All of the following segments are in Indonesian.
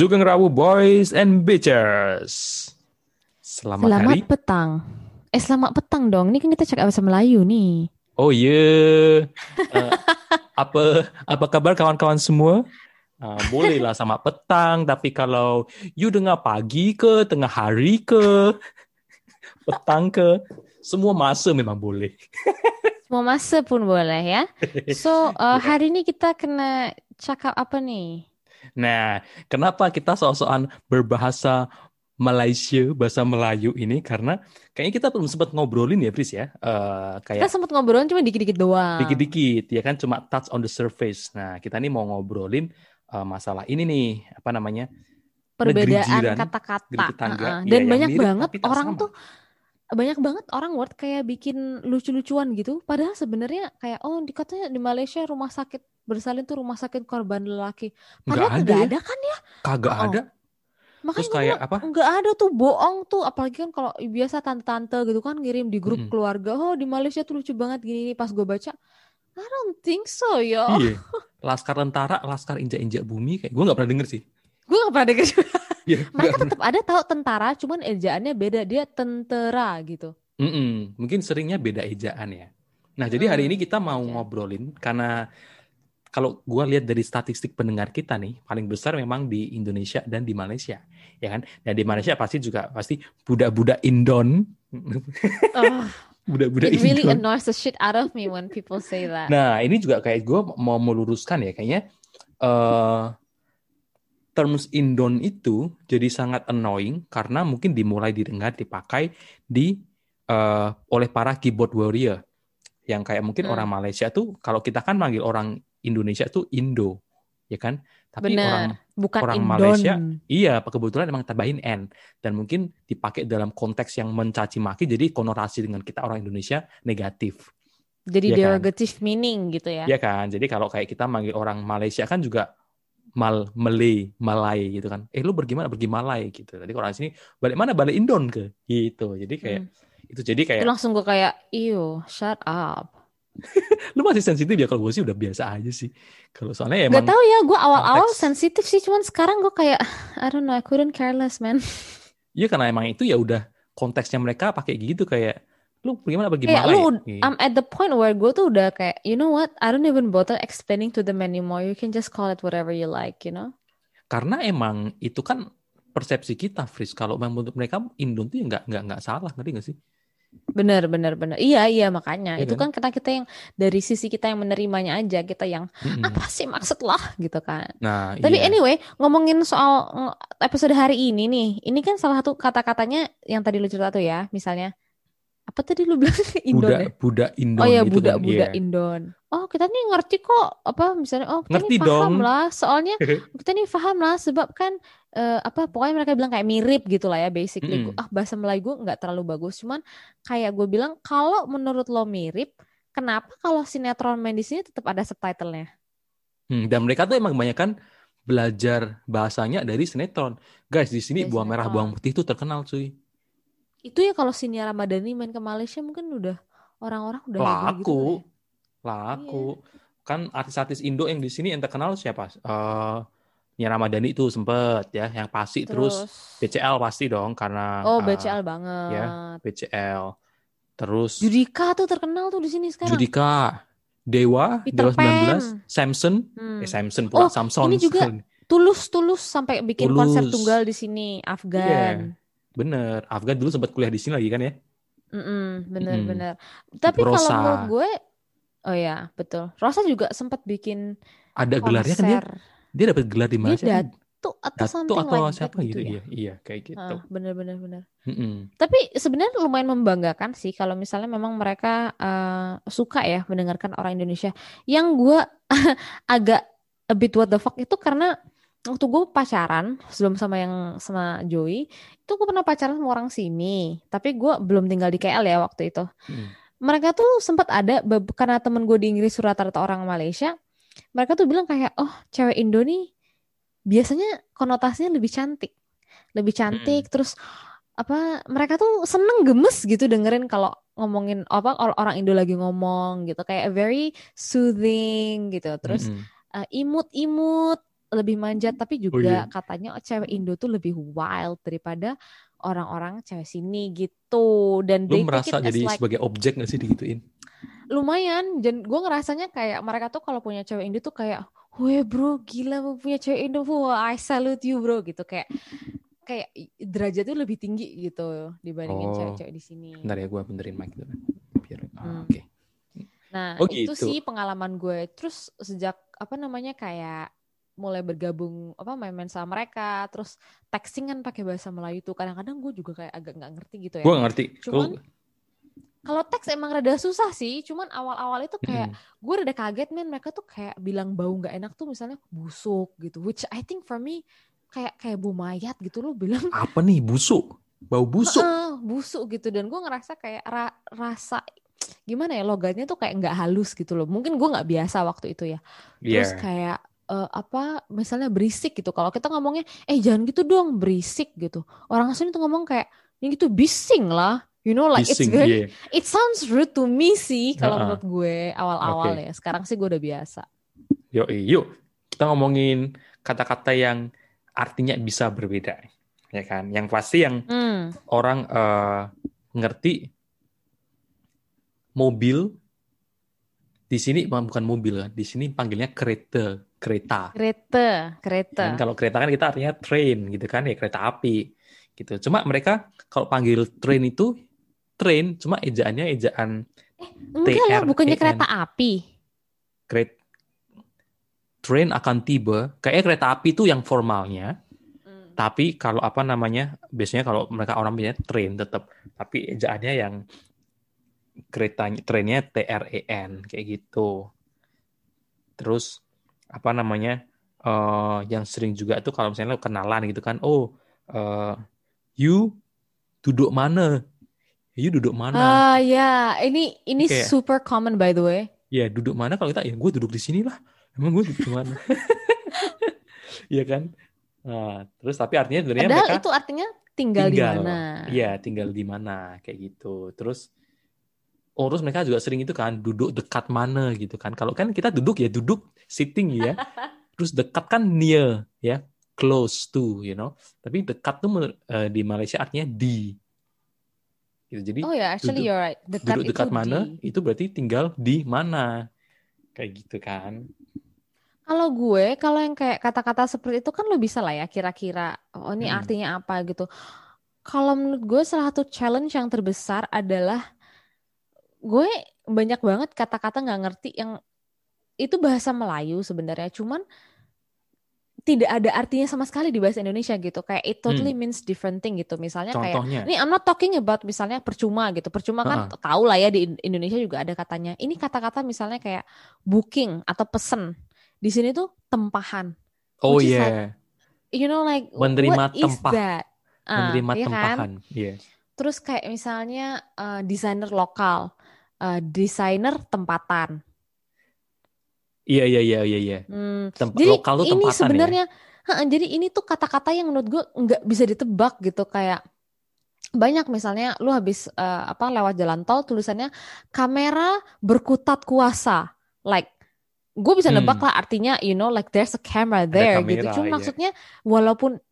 Sugeng Rawu Boys and Bitches. Selamat, Selamat hari. petang. Eh selamat petang dong. Ini kan kita cakap bahasa Melayu nih. Oh iya. Eh, apa apa kabar kawan-kawan semua? Uh, bolehlah sama petang, tapi kalau you dengar pagi ke, tengah hari ke, petang ke, semua masa memang boleh. Semua masa pun boleh ya. So uh, hari ini kita kena cakap apa nih? Nah, kenapa kita soal-soal berbahasa Malaysia, bahasa Melayu ini? Karena kayaknya kita belum sempat ngobrolin ya, Pris ya. Eh, Kita kayak sempat ngobrolin cuma dikit-dikit doang. dikit-dikit, ya kan cuma touch on the surface. Nah, kita nih mau ngobrolin eh, masalah ini nih, apa namanya? Perbedaan kata-kata. tetangga. Uh-uh. Iya, Dan yang banyak mirip banget orang sama. tuh banyak banget orang word kayak bikin lucu-lucuan gitu. Padahal sebenarnya kayak oh dikatanya di Malaysia rumah sakit bersalin tuh rumah sakit korban lelaki. Nggak Padahal ada nggak ya. ada kan ya? Kagak Oh. ada. Makanya Terus kayak apa? nggak ada tuh bohong tuh apalagi kan kalau biasa tante-tante gitu kan ngirim di grup Mm-mm. keluarga oh di Malaysia tuh lucu banget gini nih pas gue baca I don't think so yo Iya. Laskar tentara, laskar injak-injak bumi kayak gue nggak pernah denger sih. gue gak pernah denger juga. Iya, mereka tetap ada tahu tentara cuman ejaannya beda dia tentera gitu Mm-mm. Mungkin seringnya beda ejaan ya. Nah, jadi hari Hmm, ini kita mau aja. ngobrolin karena kalau gua lihat dari statistik pendengar kita nih, paling besar memang di Indonesia dan di Malaysia, ya kan? Dan di Malaysia pasti juga pasti budak-budak Indon, oh, budak-budak it really Indon. annoys the shit out of me when people say that Nah, ini juga kayak gue mau meluruskan ya, kayaknya eh terms Indon itu jadi sangat annoying karena mungkin dimulai didengar dipakai di eh, oleh para keyboard warrior yang kayak mungkin Hmm. orang Malaysia tuh kalau kita kan manggil orang Indonesia tuh Indo, ya kan? Tapi orang bener bukan orang Indon Malaysia, iya kebetulan emang tambahin N dan mungkin dipakai dalam konteks yang mencaci maki jadi konotasi dengan kita orang Indonesia negatif. jadi Iya kan? derogative meaning gitu ya Ya kan, jadi kalau kayak kita manggil orang Malaysia kan juga mal Malay, Malay gitu kan. Eh lu pergi mana? Pergi Malay gitu. Tadi orang sini balik mana? Balik Indon ke gitu. Jadi kayak Hmm. itu jadi itu kayak langsung gue kayak iyo shut up lu masih sensitif ya kalau gue sih udah biasa aja sih. Kalau soalnya Gak emang tau ya, gue awal-awal sensitif sih, cuman sekarang gue kayak I don't know, I couldn't care less man. iya karena emang itu ya udah konteksnya mereka pakai gitu kayak lu pergi mana? Pergi Kayak lu, Gitu. I'm at the point where gue tuh udah kayak, you know what, I don't even bother explaining to them anymore. You can just call it whatever you like, you know? Karena emang itu kan persepsi kita, Fris. Kalau memang menurut mereka Indon tuh ya nggak nggak nggak salah, ngerti nggak sih? Bener, bener, bener. Iya, iya makanya. Iya Itu kan? kan karena kita yang dari sisi kita yang menerimanya aja, kita yang Mm-mm. apa sih maksud lah gitu kan. Nah, Tapi iya. anyway, ngomongin soal ng- episode hari ini nih, ini kan salah satu kata-katanya yang tadi lu cerita tuh ya, misalnya apa tadi lu bilang Indon budak ya? budak Indon Oh ya gitu kan, budak-budak iya. Indon. Oh kita nih ngerti kok apa misalnya oh kita Ngerti nih paham dong. lah soalnya kita nih paham lah sebab kan eh, apa pokoknya mereka bilang kayak mirip gitu lah ya basically. Gua- ah bahasa Melayu gue nggak terlalu bagus cuman kayak gue bilang kalau menurut lo mirip kenapa kalau sinetron main di sini tetap ada subtitlenya? Hmm, dan mereka tuh emang kebanyakan belajar bahasanya dari sinetron. Guys, di sini Dari buah merah bawang putih tuh terkenal cuy. Itu ya kalau Sinia Ramadhani main ke Malaysia mungkin udah orang-orang udah gitu Laku. kali ya. Laku. Kan artis-artis Indo yang di sini yang terkenal siapa? Eh Nia Ramadhani itu sempet ya, yang pasti terus, BCL pasti dong karena oh eh, BCL banget. ya, BCL. Terus Judika tuh terkenal tuh di sini sekarang. Judika, Dewa, Peter Dewa 19, Pan. Samson, Hmm. eh Samson pula, Oh, Samson. ini juga Tulus tulus sampai bikin konser Tulus. tunggal di sini Afgan. Bener, Afgan dulu sempat kuliah di sini lagi kan ya? Mm-mm, bener Mm-mm. bener. Tapi kalau menurut gue, oh ya betul. Rosa juga sempat bikin Ada gelarnya kan dia? konser. Dia dapat gelar di Dia Malaysia. kan? Datu atau Datu something atau like siapa that gitu, ya. iya, iya kayak gitu. Ah, bener bener bener. Mm-mm. Tapi sebenarnya lumayan membanggakan sih kalau misalnya memang mereka eh, suka ya mendengarkan orang Indonesia. Yang gue agak a bit what the fuck itu karena waktu gue pacaran sebelum sama yang sama Joey itu gue pernah pacaran sama orang sini tapi gue belum tinggal di KL ya waktu itu. Mm. mereka tuh sempat ada karena temen gue di Inggris rata-rata orang Malaysia mereka tuh bilang kayak oh cewek Indo nih biasanya konotasinya lebih cantik. Lebih cantik terus apa mereka tuh seneng gemes gitu dengerin kalau ngomongin apa orang Indo lagi ngomong gitu. Kayak very soothing gitu. Terus Mm-mm. eh, imut-imut lebih manjat tapi Oh juga iya. katanya cewek Indo tuh lebih wild daripada orang-orang cewek sini gitu dan Lu merasa jadi like sebagai objek gak sih digituin? lumayan dan gue ngerasanya kayak mereka tuh kalau punya cewek Indo tuh kayak weh bro gila punya cewek Indo wah I salute you bro gitu kayak kayak i- derajatnya lebih tinggi gitu dibandingin Oh. cewek-cewek di sini Bentar ya gue benerin mic dulu. Biar, ah, Hmm. oke. nah Oh, itu gitu. sih pengalaman gue terus sejak apa namanya kayak mulai bergabung apa main-main sama mereka terus texting kan pakai bahasa Melayu tuh kadang-kadang gue juga kayak agak nggak ngerti gitu ya Gue ngerti. Cuman, Lu- kalau teks emang rada susah sih cuman awal-awal itu kayak Mm. gue rada kaget men mereka tuh kayak bilang bau nggak enak tuh misalnya busuk gitu which I think for me kayak kayak bau mayat gitu loh bilang apa nih busuk? Bau busuk. "Heeh, busuk gitu dan gue ngerasa kayak ra- rasa gimana ya logatnya tuh kayak nggak halus gitu loh mungkin gue nggak biasa waktu itu ya terus Iya. kayak eh, apa misalnya berisik gitu kalau kita ngomongnya eh jangan gitu dong berisik gitu orang asli tuh ngomong kayak ini gitu bising lah you know like Bising, it's very iya. it sounds rude to me sih kalau Ha-ha. menurut gue awal-awal Oke. ya sekarang sih gue udah biasa Yuk, yuk. Kita ngomongin kata-kata yang artinya bisa berbeda. Ya kan? Yang pasti yang hmm. orang eh, ngerti mobil di sini bukan mobil kan. Di sini panggilnya kereta, kereta. kereta kereta Kan kalau kereta kan kita artinya train gitu kan ya kereta api gitu. Cuma mereka kalau panggil train itu train cuma ejaannya ejaan enggak lah bukannya TREN. kereta api kereta train akan tiba. Kayaknya kereta api itu yang formalnya. Tapi kalau apa namanya, biasanya kalau mereka orang punya train tetap. Tapi ejaannya yang keretanya, trennya T-R-E-N kayak gitu. Terus apa namanya, eh yang sering juga tuh kalau misalnya lu kenalan gitu kan, oh, eh, you duduk mana? You duduk mana? ah ya ini ini Kayak- super common by the way Ya duduk mana kalau kita ya gue duduk di sini lah. Emang gue duduk di mana? Iya kan? Nah, terus tapi artinya sebenarnya padahal mereka itu artinya tinggal, di tinggal. mana Iya, tinggal di mana kayak gitu. Terus terus mereka juga sering itu kan duduk dekat mana gitu kan. Kalau kan kita duduk ya duduk sitting ya. Terus dekat kan near ya, close to, you know. Tapi dekat tuh eh, di Malaysia artinya di. Gitu. Jadi oh ya actually duduk- you're right dekat duduk dekat itu mana di itu berarti tinggal di mana. Kayak gitu kan. Kalau gue, kalau yang kayak kata-kata seperti itu kan lo bisa lah ya kira-kira, oh ini Hmm. artinya apa gitu. Kalau menurut gue salah satu challenge yang terbesar adalah gue banyak banget kata-kata nggak ngerti yang itu bahasa Melayu sebenarnya, cuman tidak ada artinya sama sekali di bahasa Indonesia gitu. Kayak it totally means different thing gitu. Misalnya kayak Contohnya. ini I'm not talking about misalnya percuma gitu. Percuma kan tahu lah ya di In- Indonesia juga ada katanya. Ini kata-kata misalnya kayak booking atau pesen. Di sini tuh tempahan. Oh is iya, You know like Menerima what is tempah. that? Ah, menerima kan? tempahan. Iya. Terus kayak misalnya eh, desainer lokal, eh, desainer tempatan. Iya iya iya iya iya. Hmm, jadi lokal tuh ini ya. sebenarnya, ha, jadi ini tuh kata-kata yang menurut gue nggak bisa ditebak gitu kayak banyak misalnya lu habis eh, apa lewat jalan tol tulisannya kamera berkutat kuasa, like gue bisa Hmm. nebak lah artinya you know like there's a camera there gitu. kamera, Cuma iya. maksudnya walaupun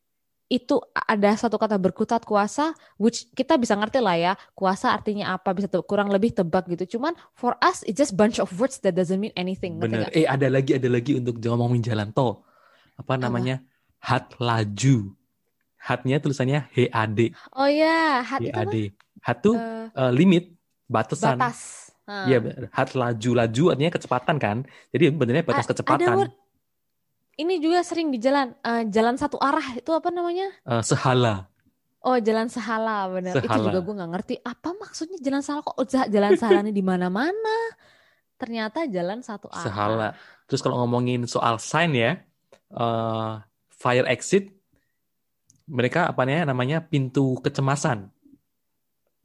itu ada satu kata berkutat kuasa, which kita bisa ngerti lah ya, kuasa artinya apa, bisa te- kurang lebih tebak gitu. Cuman for us it's just bunch of words that doesn't mean anything. Bener. Eh ada lagi ada lagi untuk ngomongin jalan tol. Apa namanya? Hat laju. Hatnya tulisannya HAD. Oh ya, hat itu apa? HAD. Hat tuh Eh, eh, limit, batasan. batas. Iya, bener. hat laju laju artinya kecepatan kan. Jadi benernya batas A- kecepatan. Ada word ini juga sering di jalan, eh, jalan satu arah itu apa namanya? Eh, sehala. Oh, jalan sehala bener. Itu juga gue nggak ngerti apa maksudnya jalan sehala kok ja- jalan sehala ini di mana-mana. Ternyata jalan satu arah. Sehala. Terus kalau ngomongin soal sign ya, eh, fire exit, mereka apa namanya pintu kecemasan,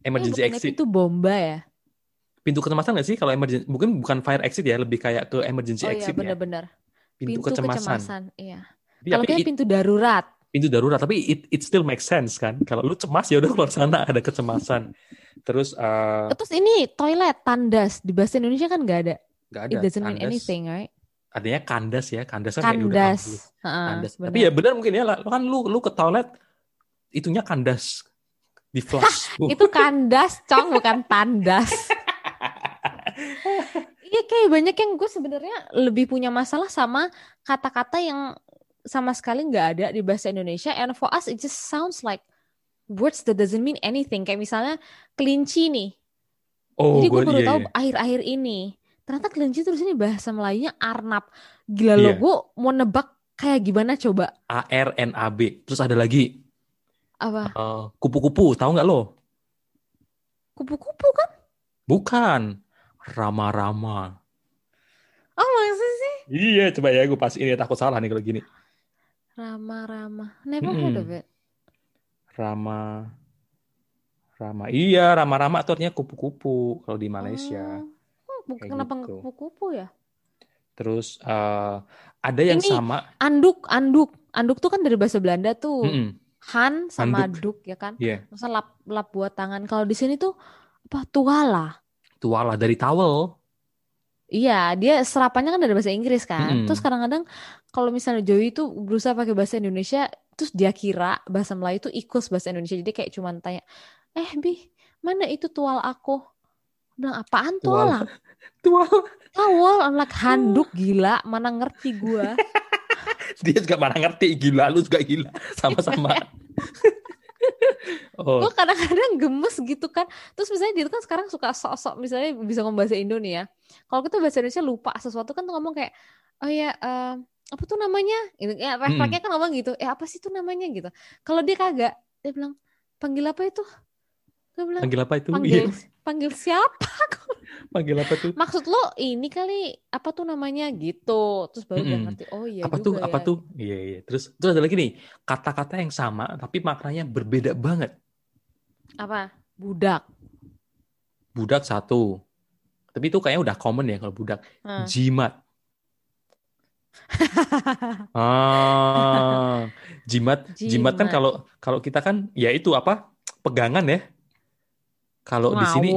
emergency bukannya exit. itu bomba ya? Pintu kecemasan nggak sih kalau emergency? Mungkin bukan fire exit ya, lebih kayak ke emergency Oh iya exit ya. benar-benar. Pintu, Pintu kecemasan. kecemasan. Iya. Tapi, Kalau kayak pintu darurat. pintu darurat, tapi it, it still makes sense kan. Kalau lu cemas ya udah keluar sana ada kecemasan. Terus eh, Terus ini toilet tandas di bahasa Indonesia kan nggak ada. nggak ada It doesn't mean tandas. anything, right? adanya kandas ya, kandas kan kayak udah Kandas. Heeh, kandas. Tapi ya benar mungkin ya, kan lu lu ke toilet itunya kandas di flush. Uh, Itu kandas, cong, bukan tandas. Iya kayak banyak yang gue sebenarnya lebih punya masalah sama kata-kata yang sama sekali nggak ada di bahasa Indonesia. And for us it just sounds like words that doesn't mean anything. Kayak misalnya kelinci nih. oh, Jadi gue baru iya, tahu iya. akhir-akhir ini. Ternyata kelinci terus ini bahasa Melayunya Arnab. Gila lo, Iya. gue mau nebak kayak gimana coba? A R N A B. Terus ada lagi Apa? eh, kupu-kupu, tahu nggak lo? Kupu-kupu kan? Bukan. Rama-rama. Oh maksud sih? Iya, coba ya gue pas ini takut salah nih kalau gini. Rama-rama. Never heard Mm-mm. of it. Rama Rama. Iya, rama-rama itu artinya kupu-kupu kalau di Malaysia. Oh, bu- Kayak kenapa gitu. kupu-kupu ya? Terus eh, ada yang Ini- sama. Anduk, anduk. Anduk tuh kan dari bahasa Belanda tuh. Mm-mm. Han sama Handuk. duk ya kan? Iya, Masa lap lap buat tangan. Kalau di sini tuh apa tuala. Tuala dari towel. Iya, dia serapannya kan dari bahasa Inggris kan. Mm-mm. Terus kadang-kadang kalau misalnya Joey itu berusaha pakai bahasa Indonesia, terus dia kira bahasa Melayu itu equals bahasa Indonesia. Jadi kayak cuman tanya, "Eh, Bi, mana itu tual aku?" Bilang, "Apaan Tual. tual?" I'm like handuk gila, mana ngerti gua. Dia juga mana ngerti gila, lu juga gila. Sama-sama. Oh, Gue kadang-kadang gemes gitu kan. Terus misalnya dia tuh kan sekarang suka sok-sok misalnya bisa ngomong bahasa Indo nih ya. Kalau kita bahasa Indonesia lupa sesuatu kan tuh ngomong kayak, oh ya eh, apa tuh namanya? Gitu. Ya, refleksnya kan ngomong gitu. Eh apa sih tuh namanya gitu. Kalau dia kagak, dia bilang panggil apa itu? Gue bilang panggil apa itu? panggil Iya, panggil siapa? panggil apa tuh? Maksud lo ini kali apa tuh namanya gitu. Terus baru dia Mm-mm. ngerti. Oh iya apa tuh? juga Apa ya. tuh? Iya, iya. Terus terus ada lagi nih, kata-kata yang sama tapi maknanya berbeda banget. Apa? Budak. Budak satu. Tapi itu kayaknya udah common ya kalau budak. Hmm. Jimat. Ah, jimat, jimat kan Jimat. kalau kalau kita kan ya itu apa? Pegangan ya. Kalau di sini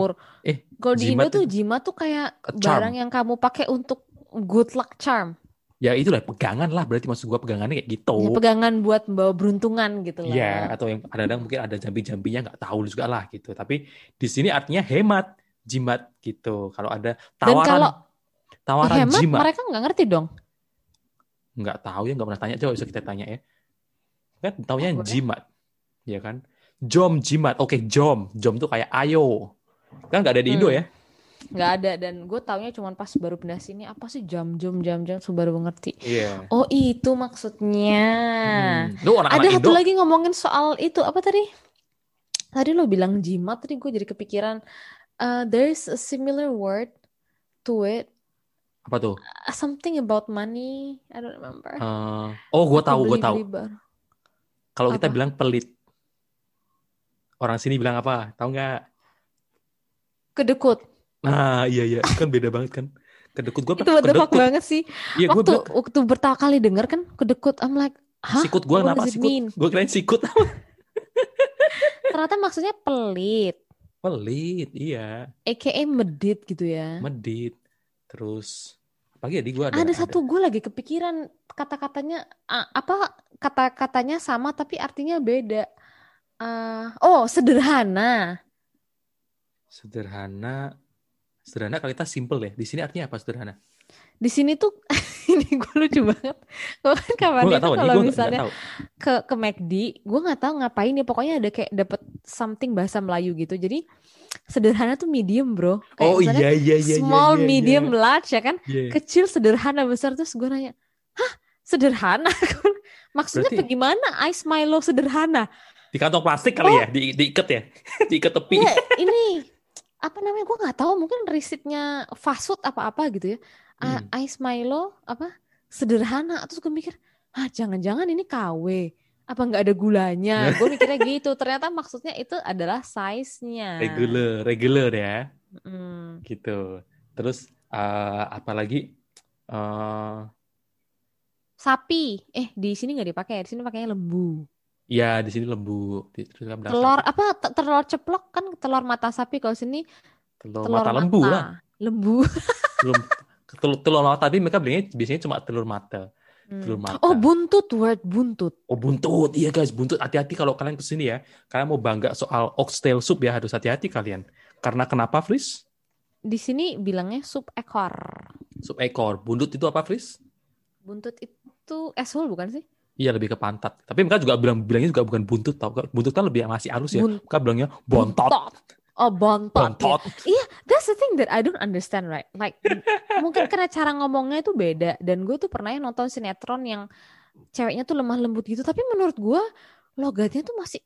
eh Kalau di Indo tuh jimat tuh kayak charm. barang yang kamu pakai untuk good luck charm. ya itulah pegangan lah berarti maksud gua pegangannya kayak gitu. Ya, pegangan buat membawa beruntungan gitu lah. Iya, atau yang kadang-kadang mungkin ada jambi-jambinya nggak tahu juga lah gitu. Tapi di sini artinya hemat, jimat gitu. Kalau ada Dan tawaran, kalau tawaran hemat jimat, mereka nggak ngerti dong. nggak tahu ya, nggak pernah tanya. Coba bisa kita tanya ya. Kan taunya Oh, jimat, ya kan? Jom jimat, oke jom, jom tuh kayak ayo. Kan nggak ada di Indo Hmm. ya? Nggak ada dan gue taunya cuma pas baru pindah sini apa sih jam jam jam jam baru ngerti. Iya. Oh itu maksudnya. Hmm. Lu Ada satu Indo, lagi ngomongin soal itu apa tadi? Tadi lo bilang jimat, tadi gue jadi kepikiran. Uh, there's a similar word to it, apa tuh? Uh, something about money. I don't remember. Eh, oh, gue tahu, gue tahu. Kalau kita bilang pelit, orang sini bilang apa? Tahu nggak? Kedekut. Nah, iya iya, kan beda banget kan. Kedekut gue Itu what the fuck banget sih. Iya, gue waktu bilang waktu pertama kali denger kan kedekut, I'm like, hah? sikut gue What kenapa sikut? Gue kirain sikut. Ternyata maksudnya pelit, Pelit, iya. aka medit gitu ya. Medit. Terus ya di gue ada ada satu gue lagi kepikiran kata-katanya apa kata-katanya sama tapi artinya beda. Ah, oh, sederhana. sederhana. Sederhana kalau kita simple ya. Di sini artinya apa sederhana? Di sini tuh ini gue lucu banget. Gue kan kapan itu kalau misalnya ke ke McD, gue nggak tahu ngapain ya. Pokoknya ada kayak dapet something bahasa Melayu gitu. Jadi sederhana tuh medium bro. Kayak Oh iya iya iya. iya, small, iya, iya. medium, large ya kan. Iya. Kecil, sederhana, besar terus gue nanya, hah sederhana? Maksudnya Berarti- bagaimana ice Milo sederhana? Di kantong plastik kali Oh. ya, di diikat ya, diikat tepi. Ya, ini apa namanya? Gue nggak tahu. Mungkin resitnya fast food apa-apa gitu ya. Hmm. Ice Milo apa sederhana? Terus gue mikir, ah jangan-jangan ini KW. Apa nggak ada gulanya? Gue mikirnya gitu. Ternyata maksudnya itu adalah size-nya. Regular, regular ya, Hmm. gitu. Terus eh, apa lagi? Eh, Sapi. Eh di sini nggak dipakai. Di sini pakainya lembu. Ya di sini lembu, di, terus kan Telur sapi. apa? te- Telur ceplok kan telur mata sapi. Kalau sini telur, telur mata lembu mata. lah. Lembu. Belum telur telur mata tapi mereka bilangnya biasanya cuma telur mata Hmm. telur mata Oh buntut word buntut. Oh buntut, iya guys buntut. Hati-hati kalau kalian ke sini ya. Kalian mau bangga soal oxtail soup ya harus hati-hati kalian. Karena kenapa, Fris? Di sini bilangnya sup ekor. Sup ekor. Buntut itu apa, Fris? Buntut itu asshole bukan sih? Iya lebih ke pantat. Tapi mereka juga bilang bilangnya juga bukan buntut tau. Buntut kan lebih masih halus ya. Bun- Mereka bilangnya bontot. Oh bontot. ya. Bontot. Iya, that's the thing that I don't understand, right? Like, mungkin karena cara ngomongnya itu beda. Dan gue tuh pernah nonton sinetron yang ceweknya tuh lemah lembut gitu. Tapi menurut gue logatnya tuh masih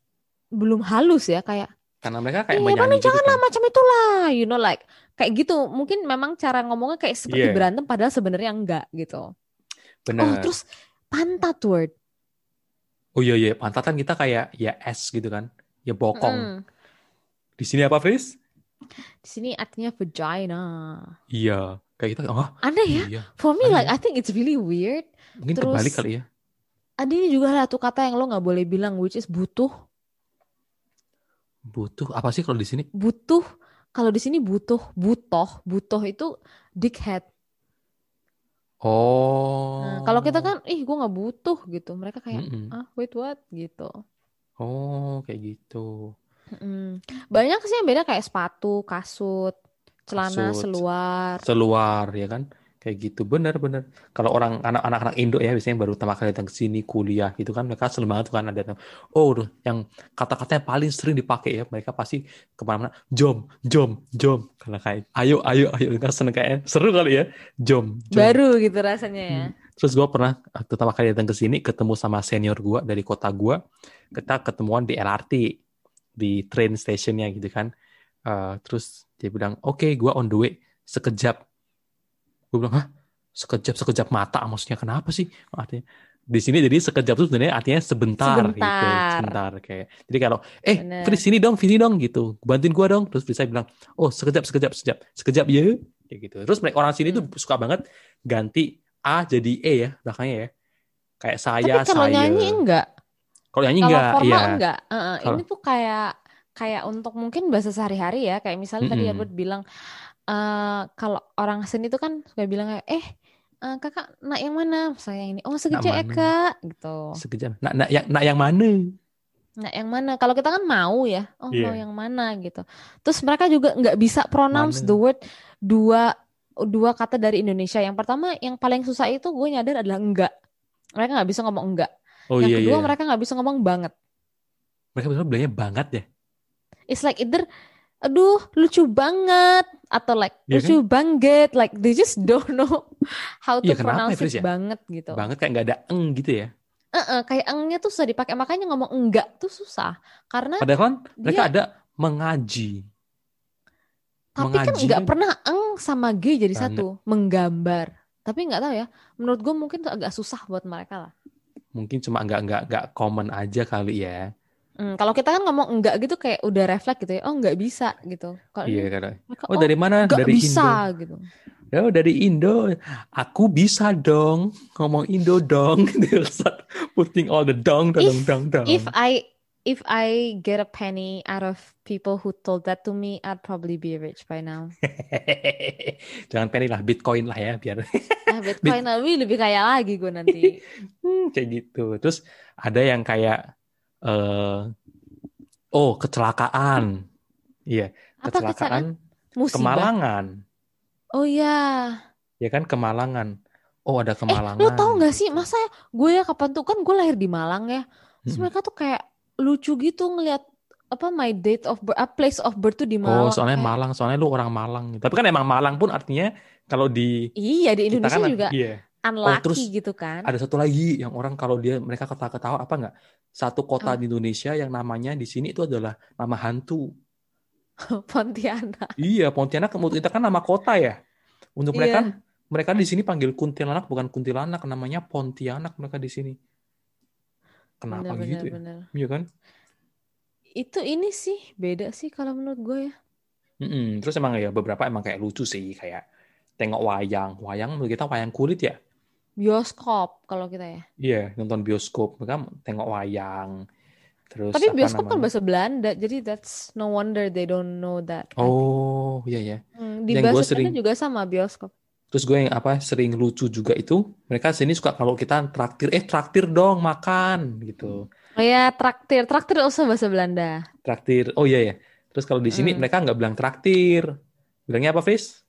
belum halus ya. Kayak, Karena mereka kayak iya menyanyi bang, gitu janganlah kan. macam itulah. You know, like, kayak gitu. Mungkin memang cara ngomongnya kayak seperti Iya. berantem, padahal sebenarnya enggak gitu. Bener. Oh, terus pantat word. Oh iya iya, pantat kan kita kayak ya es gitu kan. Ya bokong. Mm. Di sini apa, Fris? Di sini artinya vagina. Iya. Kayak kita, oh Aneh ya? iya. For me, Aneh like, ya. I think it's really weird. Mungkin Terus- kebalik kali ya. Ada ini juga satu kata yang lo nggak boleh bilang, which is butuh. Butuh apa sih kalau di sini? butuh kalau di sini butuh butoh butoh itu dickhead Oh. nah, kalau kita kan ih gue nggak butuh gitu mereka kayak Mm-mm. ah wait what gitu Oh, kayak gitu. Mm. banyak sih yang beda kayak sepatu kasut celana Kasut. seluar Seluar ya kan? Kayak gitu. Bener. Kalau orang anak-anak anak Indo ya biasanya baru pertama kali datang ke sini kuliah gitu kan mereka seneng banget tuh kan ada oh yang kata-kata yang paling sering dipakai ya mereka pasti ke mana-mana jom jom jom karena kayak ayo ayo ayo kan seneng kayak seru kali ya jom jom baru gitu rasanya ya Hmm. Terus gue pernah eh, pertama kali datang ke sini ketemu sama senior gue dari kota gue. Kita ketemuan di LRT di train stationnya gitu kan. Eh, terus dia bilang, oke gue on the way sekejap. Gue bilang, hah sekejap sekejap mata maksudnya kenapa sih? Artinya di sini jadi sekejap itu sebenarnya artinya sebentar, gitu, Sebentar. sebentar kayak. Jadi kalau eh Bener. Fris sini dong, sini dong gitu, bantuin gue dong. Terus saya bilang, oh sekejap sekejap sekejap sekejap ya, kayak gitu. Terus mereka orang sini tuh Hmm. suka banget ganti A jadi E ya belakangnya ya. Kayak saya, tapi kalau saya. nyanyi enggak Kalau nyanyi kalau enggak, formal iya. enggak Heeh, Kalau- ini tuh kayak kayak untuk mungkin bahasa sehari-hari ya kayak misalnya tadi Mm-mm. Albert bilang eh kalau orang seni itu kan suka bilang kayak eh eh, kakak nak yang mana yang ini oh sekejap ya mana?" kak gitu Sekejap. Nak, nak yang nak yang mana? nak yang mana kalau kita kan mau ya oh mau Iya. yang mana gitu terus mereka juga nggak bisa pronounce Mana? the word dua dua kata dari Indonesia yang pertama yang paling susah itu gue nyadar adalah enggak mereka nggak bisa ngomong enggak Oh yang iya kedua iya. mereka nggak bisa ngomong banget Mereka bilang bilangnya banget ya. It's like either aduh lucu banget atau like Iya lucu banget like they just don't know how to Iya, kenapa ya, pronounce Fris, it ya? banget gitu. Banget kayak nggak ada eng gitu ya. Eh-eh, kayak engnya tuh susah dipakai makanya ngomong enggak tuh susah karena Padahal kan mereka dia ada mengaji. tapi kan mengaji nggak kan- pernah eng sama g jadi satu menggambar. Tapi nggak tahu ya. Menurut gue mungkin tuh agak susah buat mereka lah. Mungkin cuma nggak nggak nggak common aja kali ya. Hmm, kalau kita kan ngomong enggak gitu kayak udah refleks gitu ya. Oh nggak bisa gitu. Kalau Iya karena. mereka, Oh dari mana? nggak Dari bisa Indo. gitu. Oh dari Indo. Aku bisa dong ngomong Indo dong. Putting all the dong dong dong dong. If I if I get a penny out of people who told that to me, I'd probably be rich by now. Jangan penny lah, Bitcoin lah ya biar Ah, Bitcoin lebih lebih kaya lagi gue nanti. Hmm, kayak gitu. Terus ada yang kayak eh oh kecelakaan. Iya, Apa kecelakaan Musibah. kemalangan. Oh iya. Ya kan kemalangan. Oh, ada Eh, kemalangan. lo tau gak sih masa gue ya kapan tuh kan gue lahir di Malang ya. Terus Mm-mm. mereka tuh kayak lucu gitu ngelihat apa my date of birth, ah, place of birth tuh di Oh, Malang. soalnya Kayak, Malang, soalnya lu orang Malang. Tapi kan emang Malang pun artinya kalau di Iya di Indonesia kan juga iya. Unlucky terus gitu kan. Ada satu lagi yang orang kalau dia mereka ketawa-ketawa apa enggak? Satu kota Apa? di Indonesia yang namanya di sini itu adalah nama hantu. Pontianak. Iya, Pontianak menurut kita kan nama kota ya. Untuk mereka Iya. mereka di sini panggil kuntilanak bukan kuntilanak, namanya Pontianak mereka di sini. Kenapa Bener, gitu bener, ya? bener. Iya kan? Itu ini sih beda sih kalau menurut gue ya. Mm-mm. Terus emang ya beberapa emang kayak lucu sih kayak tengok wayang. Wayang menurut kita wayang kulit ya. Bioskop kalau kita ya. Iya, nonton bioskop. Mereka tengok wayang. Terus Tapi bioskop kan bahasa Belanda, jadi that's no wonder they don't know that. Oh, iya ya. Hmm, di yang bahasa sering- juga sama bioskop. Terus gue yang apa sering lucu juga itu mereka sini suka kalau kita traktir eh traktir dong makan gitu. Oh ya, traktir. Traktir also bahasa Belanda. Traktir. Oh iya ya. Terus kalau di sini Mm. mereka nggak bilang traktir. Bilangnya apa, Fris?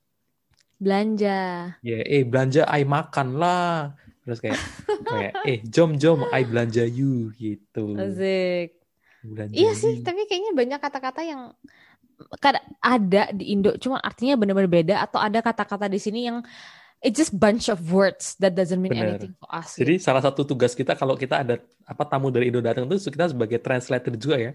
Belanja. Ya, eh belanja ai makan lah. Terus kayak kayak eh jom jom ai belanja you gitu. Asik. Belanja Iya sih, you. tapi kayaknya banyak kata-kata yang ada di Indo, cuma artinya benar-benar beda atau ada kata-kata di sini yang it's just bunch of words that doesn't mean Bener. anything for us. Jadi salah satu tugas kita kalau kita ada apa tamu dari Indo datang tuh kita sebagai translator juga ya.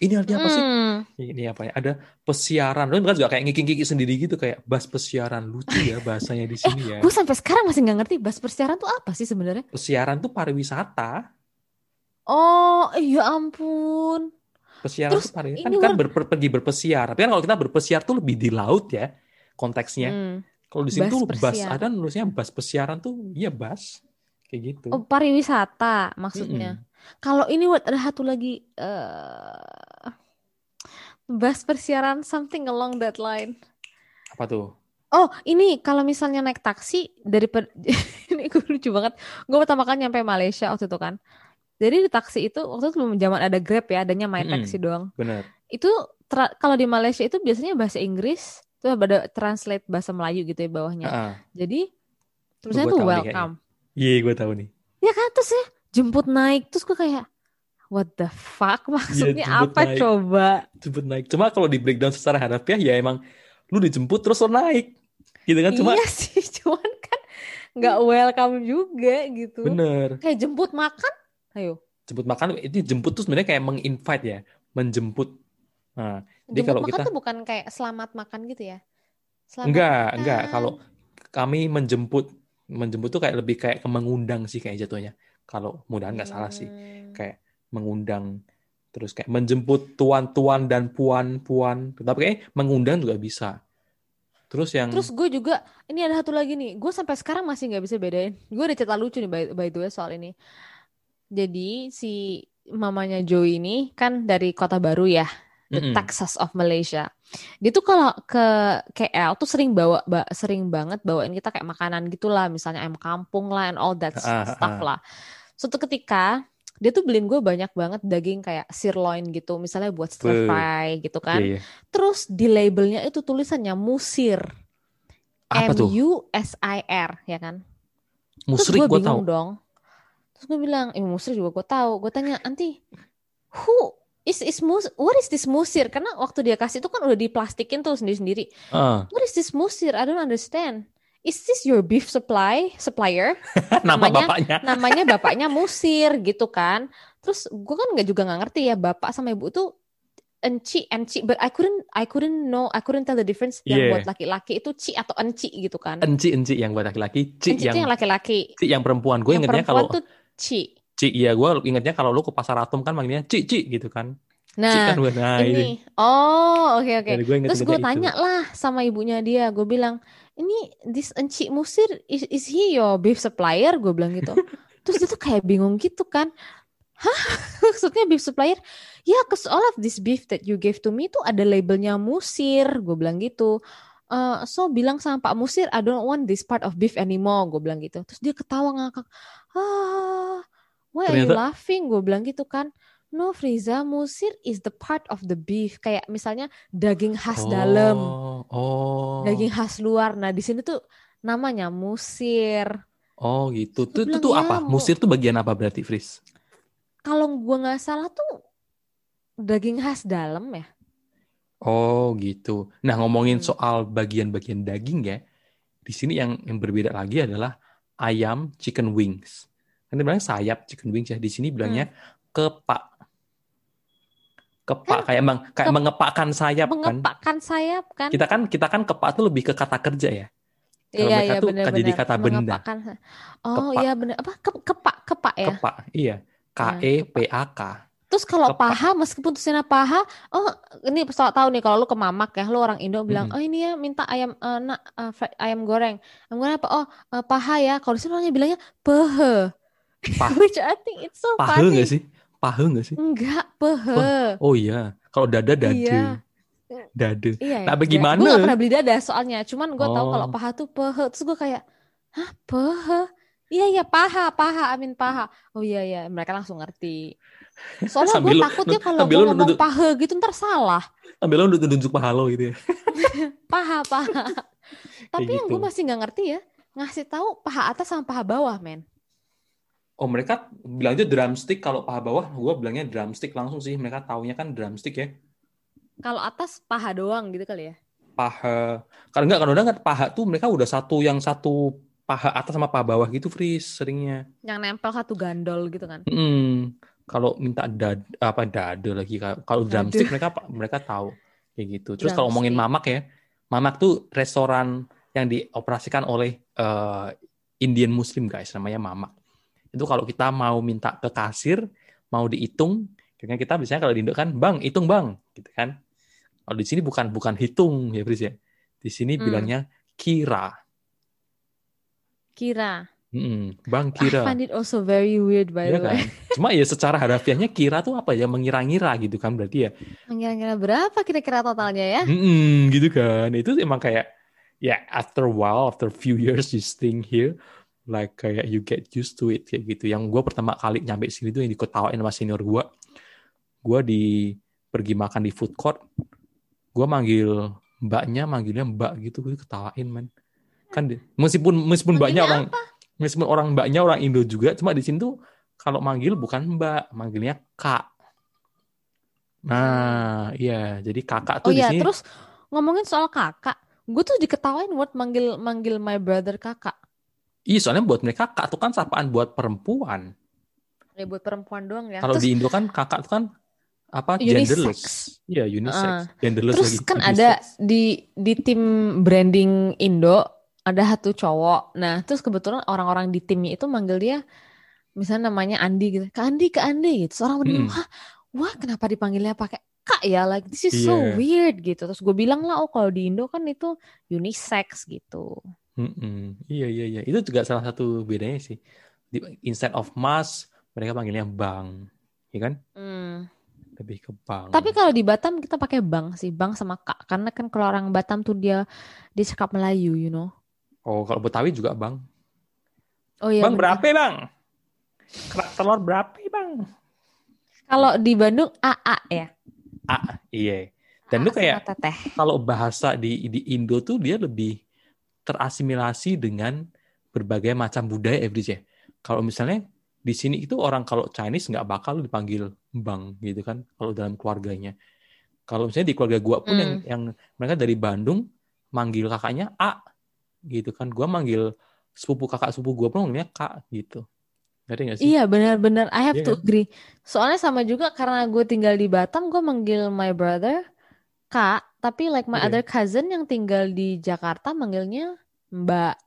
Ini artinya apa sih? Hmm, Ini apa ya? Ada pesiaran. Lu kan juga kayak ngiki-ngiki sendiri gitu kayak bas pesiaran lucu ya bahasanya di sini ya. gue sampai sekarang masih nggak ngerti bahas persiaran tuh apa sih sebenarnya? Pesiaran tuh pariwisata. Oh, ya ampun. Pesiaran Terus tuh pariwisata kan, kan Wan- ber- pergi berpesiar. Tapi kan kalau kita berpesiar tuh lebih di laut ya konteksnya. Hmm. Kalau di sini Bas tuh bas ada nulisnya bas pesiaran tuh iya bas kayak gitu. Oh, pariwisata maksudnya. Mm-mm. Kalau ini Wat, ada satu lagi eh bahas persiaran something along that line. Apa tuh? Oh, ini kalau misalnya naik taksi dari per- ini gue lucu banget. Gue pertama kali nyampe Malaysia waktu itu kan. Jadi di taksi itu waktu itu belum zaman ada Grab ya, adanya My. Taxi doang. Bener. Itu kalau di Malaysia itu biasanya bahasa Inggris, terus ada translate bahasa Melayu gitu ya bawahnya. Heeh. Jadi gua tuh welcome. Iya, gue tahu nih. Ya kan terus ya jemput naik terus gue kayak what the fuck maksudnya jemput apa naik. coba? Jemput naik. Cuma kalau di breakdown secara harfiah ya emang lu dijemput terus lo naik. Gitu kan cuma Iya sih, cuman kan nggak welcome juga gitu. bener. Kayak jemput makan, ayo. Jemput makan itu jemput tuh sebenarnya kayak menginvite ya, menjemput. Nah, Jadi Jemput kalau makan kita- tuh bukan kayak selamat makan gitu ya? Selamat enggak, makan. enggak. Kalau kami menjemput, menjemput tuh kayak lebih kayak mengundang sih kayak jatuhnya. Kalau mudahan nggak salah sih. Hmm. Kayak mengundang terus kayak menjemput tuan-tuan dan puan-puan. Tapi kayak mengundang juga bisa. Terus yang Terus gue juga, ini ada satu lagi nih, gue sampai sekarang masih nggak bisa bedain. Gue ada cerita lucu nih by, by the way soal ini. Jadi si mamanya Joey ini kan dari Kota Baru ya, the Mm-mm. Texas of Malaysia. Dia tuh kalau ke KL tuh sering bawa, ba- sering banget bawain kita kayak makanan gitulah, misalnya ayam kampung lah and all that ah, stuff ah. lah. Suatu ketika dia tuh beliin gue banyak banget daging kayak sirloin gitu, misalnya buat stir fry gitu kan. Iya, iya. Terus di labelnya itu tulisannya musir. Apa M? U S I R ya kan. Terus Musrik gue tahu. dong. Terus gue bilang, eh musir juga gue tahu. Gue tanya, anti, who is is mus what is this musir? Karena waktu dia kasih itu kan udah diplastikin tuh sendiri-sendiri. Ah, What is this musir? I don't understand. Is this your beef supply supplier? nama Namanya- bapaknya. Namanya bapaknya musir gitu kan. Terus gue kan nggak juga nggak ngerti ya bapak sama ibu tuh enci enci but I couldn't I couldn't know I couldn't tell the difference yang Yeah. buat laki-laki itu ci atau enci gitu kan. Enci enci yang buat laki-laki, Ci Enci yang yang laki-laki. Ci yang perempuan. Gue Yang ingetnya perempuan kalau tuh ci. Ci, iya gue ingetnya kalau lu ke pasar atom kan manggilnya Ci Ci gitu kan. Ci Nah, kan gue nah ini. Oh, oke oke. Jadi gue inget Terus gue tanya lah sama ibunya dia, gue bilang, ini this enci musir is, is he your beef supplier? Gue bilang gitu. Terus dia tuh kayak bingung gitu kan. Hah? Maksudnya beef supplier? Ya, cause all of this beef that you gave to me tuh ada labelnya musir. Gue bilang gitu. Eh, so bilang sama Pak Musir, I don't want this part of beef anymore. Gue bilang gitu. Terus dia ketawa ngakak. Ah, why are you Ternyata- laughing? Gue bilang gitu kan. No, Friza, musir is the part of the beef. Kayak misalnya daging khas dalam, Oh, oh. daging khas luar. Nah, di sini tuh namanya musir. Oh gitu. Terus Tuh, tuh, apa? "Ya, mau- Musir tuh bagian apa berarti, Fris? Kalau gua nggak salah tuh daging khas dalam ya. Oh gitu. Nah ngomongin Hmm. soal bagian-bagian daging ya, di sini yang yang berbeda lagi adalah ayam chicken wings. Kan dia bilang sayap chicken wings ya. Di sini bilangnya Hmm. kepak. Kepak kayak meng, kayak kep- mengepakkan sayap kan. Mengepakkan sayap kan? Kita kan kita kan kepak tuh lebih ke kata kerja ya. Kalau Iya, mereka iya tuh benar-benar. jadi kata benda. Mengepakkan. Oh Kepak. iya benar. Apa Ke- kepak kepak ya. Kepak, iya. K E P A K. Terus kalau Kepak. paha meskipun tulisannya paha, oh ini pesawat tahu nih kalau lu ke Mamak ya, lu orang Indo bilang, Mm-mm. "Oh ini ya minta ayam eh, nak fried- ayam goreng." Ayam goreng apa? Oh, eh, paha ya. Kalau di sini orangnya bilangnya pehe. Pah- Which I think it's so Pahe funny. nggak sih? Pahe nggak sih? Enggak, pehe. Oh iya. Kalau dada dada. Iya. Dada. Iya ya. Nah, bagaimana? Gue gak pernah beli dada soalnya. Cuman gue tahu Oh. kalau paha tuh pehe. Terus gue kayak, hah pehe? Iya iya paha, paha, amin paha. Oh iya iya, mereka langsung ngerti. Soalnya gue takutnya kalau gue ngomong nunduk- pahe gitu ntar salah. Ambil lo nunjuk paha lo gitu ya. Paha, paha. Tapi yang gue gitu. masih nggak ngerti ya, ngasih tahu paha atas sama paha bawah, men. Oh mereka bilang aja drumstick kalau paha bawah, gue bilangnya drumstick langsung sih. Mereka taunya kan drumstick ya. Kalau atas paha doang gitu kali ya. Paha. Kalau enggak, udah nggak paha tuh mereka udah satu yang satu paha atas sama paha bawah gitu, Fris seringnya. Yang nempel satu gandol gitu kan. Hmm, kalau minta dad apa dada lagi kalau drumstick mereka mereka tahu kayak gitu. Terus kalau ngomongin mamak ya, mamak tuh restoran yang dioperasikan oleh eh, Indian Muslim guys, namanya mamak. Itu kalau kita mau minta ke kasir, mau dihitung, kan kita biasanya kalau di Indo kan, bang, hitung bang, gitu kan. Kalau di sini bukan bukan hitung ya, Fris ya. Di sini Hmm. bilangnya kira. Kira. Mm-mm, bang I kira. find it also very weird by Iya the kan? way. Cuma ya secara harafiahnya kira tuh apa ya mengira-ngira gitu kan berarti ya. Kira-kira berapa kira-kira totalnya ya? Mm-mm, gitu kan. Itu emang kayak ya after a while, after a few years you staying here like kayak you get used to it kayak gitu. Yang gue pertama kali nyampe sini tuh yang diketawain sama senior gue. Gue di pergi makan di food court, gue manggil mbaknya manggilnya mbak gitu, gue ketawain man. Kan di- meskipun meskipun mbaknya orang meskipun orang mbaknya orang Indo juga, cuma di sini tuh kalau manggil bukan mbak, manggilnya kak. Nah, iya, jadi kakak Oh tuh di iya, sini terus ngomongin soal kakak, gue tuh diketawain word manggil manggil my brother kakak. Iya, soalnya buat mereka kakak tuh kan sapaan buat perempuan. Ya buat perempuan doang ya. Kalau di Indo kan kakak tuh kan apa Unisex. genderless. Iya, unisex. Ah. genderless terus lagi. kan unisex. ada di di tim branding Indo ada satu cowok. Nah, terus kebetulan orang-orang di timnya itu manggil dia misalnya namanya Andi gitu. Kak Andi, Kak Andi gitu. Terus orang bingung, Mm-mm. "Hah? Wah, kenapa dipanggilnya pakai Kak ya? Like this is so Iya. weird gitu. Terus gue bilang lah, oh kalau di Indo kan itu unisex gitu. Mm-mm. Iya, iya, iya. Itu juga salah satu bedanya sih. Di, instead of mas, mereka panggilnya bang. Iya kan? Hmm. Lebih ke bang. Tapi kalau di Batam kita pakai bang sih, bang sama kak. Karena kan kalau orang Batam tuh dia dia cakap Melayu, you know. Oh, kalau Betawi juga bang. Oh iya. bang bener. berapa bang? Kerak telur berapa bang? Kalau di Bandung AA ya. Ah, iya. Dan AA lu kayak kalau bahasa di di Indo tuh dia lebih terasimilasi dengan berbagai macam budaya Every ya. Kalau misalnya di sini itu orang kalau Chinese nggak bakal dipanggil bang gitu kan kalau dalam keluarganya. Kalau misalnya di keluarga gua pun yang Hmm. yang mereka dari Bandung manggil kakaknya A gitu kan. Gua manggil sepupu kakak sepupu gua pun manggilnya Kak gitu. Ngerti sih? Iya benar-benar I have Iya to kan? agree. Soalnya sama juga karena gue tinggal di Batam, gue manggil my brother kak. Tapi like my Iya. other cousin yang tinggal di Jakarta manggilnya mbak.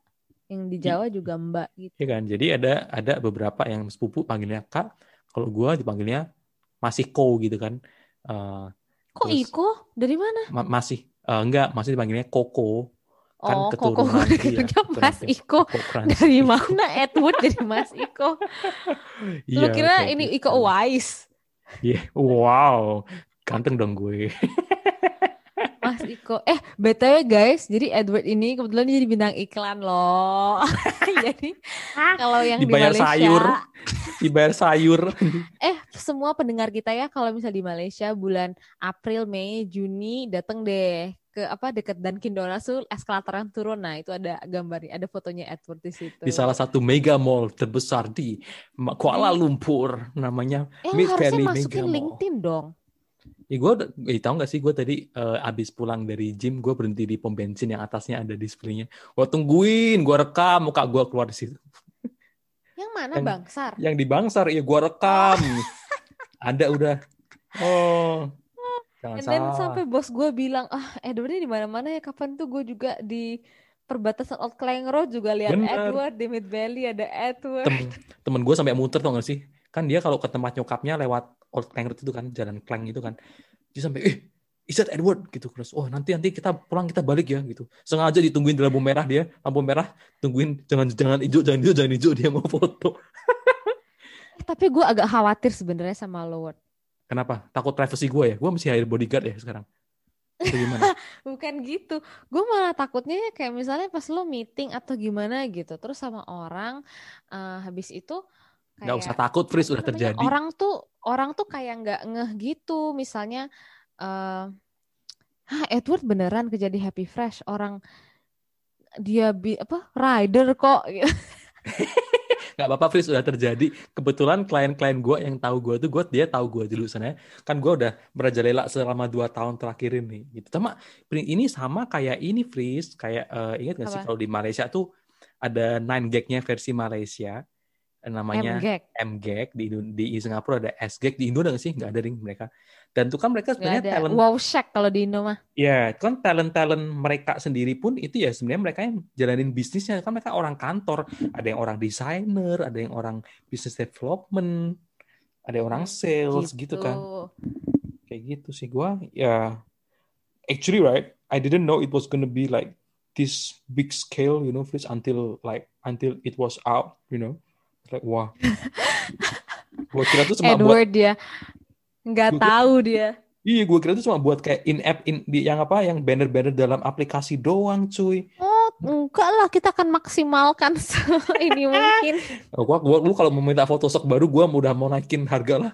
Yang di I- Jawa juga mbak gitu. Iya kan? Jadi ada ada beberapa yang sepupu panggilnya Kak. Kalau gua dipanggilnya masih Ko gitu kan. Eh, Kok terus Iko? Dari mana? ma- masih eh, enggak, masih dipanggilnya Koko. Kan Oh, kok kok keturunan iya, Mas Iko. Koko. Dari mana Edward dari Mas Iko? Lu Iya, kira ini. Iko Uwais? Iya, wow. Ganteng dong gue. Mas Iko. Eh, BTW guys, jadi Edward ini kebetulan dia jadi bintang iklan loh. jadi kalau yang Dibayar di Malaysia, sayur. Dibayar sayur. eh semua pendengar kita ya kalau misal di Malaysia bulan April, Mei, Juni datang deh ke apa deket Dunkin Donuts tuh eskalator yang turun. Nah, itu ada gambarnya, ada fotonya Edward di situ. Di salah satu mega mall terbesar di Kuala Lumpur. Namanya eh, Mid harusnya Valley masukin Mega Mall. LinkedIn dong. Ya gue, eh, tahu nggak sih gue tadi eh, abis pulang dari gym, gue berhenti di pom bensin yang atasnya ada displaynya. Gue tungguin, gue rekam muka gue keluar di situ. Yang mana, Yang- Bang? Sar? Yang di Bangsar, ya gue rekam. Ada udah. Oh, jangan And then salah. sampai bos gue bilang, ah Edward ini di mana-mana ya. Kapan tuh gue juga di perbatasan Old Klang Road juga lihat. Edward di Mid Valley ada Edward. Temen, temen gue sampai muter tau gak sih? Kan dia kalau ke tempat nyokapnya lewat Old Klang Road itu kan, jalan Klang itu kan. Dia sampai, eh, is that Edward? Gitu. Terus, oh nanti nanti kita pulang kita balik ya gitu. Sengaja ditungguin di lampu merah dia, lampu merah, tungguin jangan jangan hijau, jangan hijau, jangan hijau dia mau foto. Eh, Tapi gue agak khawatir sebenarnya sama lo, Ward. Kenapa? Takut privacy gue ya? Gue mesti hire bodyguard ya sekarang. Bukan gitu. Gue malah takutnya kayak misalnya pas lo meeting atau gimana gitu, terus sama orang, uh, habis itu Nggak usah kayak takut, Fris, udah terjadi. orang tuh orang tuh kayak nggak ngeh gitu. Misalnya, uh, Hah, Edward beneran kerja di Happy Fresh. Orang dia bi apa rider kok. Nggak apa-apa, Fris, udah terjadi. Kebetulan klien-klien gue yang tahu gue tuh, gue dia tahu gue dulu sana. Kan gue udah merajalela selama dua tahun terakhir ini. Gitu. Sama ini sama kayak ini, Fris. Kayak uh, ingat nggak sih kalau di Malaysia tuh ada 9 gag-nya versi Malaysia. Namanya MGag. M-gag. Di, di Singapura ada S-gag. Di Indo ada nggak sih? Nggak ada ring mereka. Dan tuh kan mereka sebenarnya talent Wow Shack kalau di Indo mah. Ya, itu kan talent-talent mereka sendiri pun itu ya sebenarnya mereka yang jalanin bisnisnya kan mereka orang kantor, ada yang orang desainer, ada yang orang business development, ada yang orang Hmm, sales gitu, kan. Gitu. Kayak gitu sih gua. Ya, actually right, I didn't know it was gonna be like this big scale, you know, Fritz, until like until it was out, you know. Wah. gua kira tuh cuma buat Edward dia nggak Gua kira- tahu dia. Iya, gue kira itu cuma buat kayak in-app in, di yang apa, yang banner-banner dalam aplikasi doang, cuy. Oh, enggak lah, kita akan maksimalkan ini mungkin. Oh, Gua, gua, lu kalau mau minta foto sok baru, gua udah mau naikin harga lah.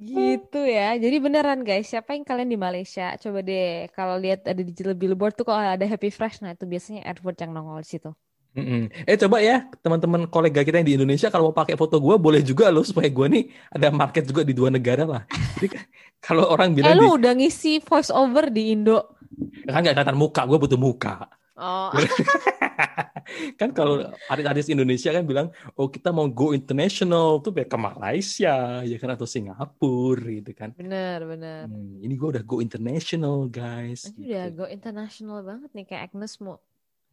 Gitu ya. Jadi beneran guys, siapa yang kalian di Malaysia? Coba deh kalau lihat ada di billboard tuh kalau ada Happy Fresh, nah itu biasanya Edward yang nongol di situ. Mm-mm. Eh coba ya teman-teman kolega kita yang di Indonesia kalau mau pakai foto gua boleh juga loh supaya gua nih ada market juga di dua negara lah. Jadi ka- kalau orang Eh bilang di, lu udah ngisi voice over di Indo. kan nggak kelihatan muka, gua butuh muka. Oh, kan kalau artis-artis Indonesia kan bilang, oh kita mau go international tuh kayak ke Malaysia, ya kan atau Singapura gitu kan. bener bener. Hmm, ini gua udah go international guys. Udah gitu. go international banget nih kayak Agnes Mo.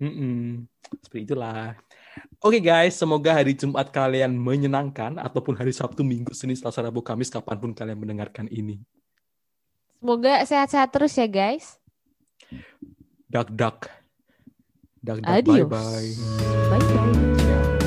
Mm-mm. Seperti itulah. Oke guys, semoga hari Jumat kalian menyenangkan ataupun hari Sabtu, Minggu, Senin, Selasa, Rabu, Kamis kapan pun kalian mendengarkan ini. Semoga sehat-sehat terus ya guys. Duck. Duck duck Adios. bye bye. Bye bye.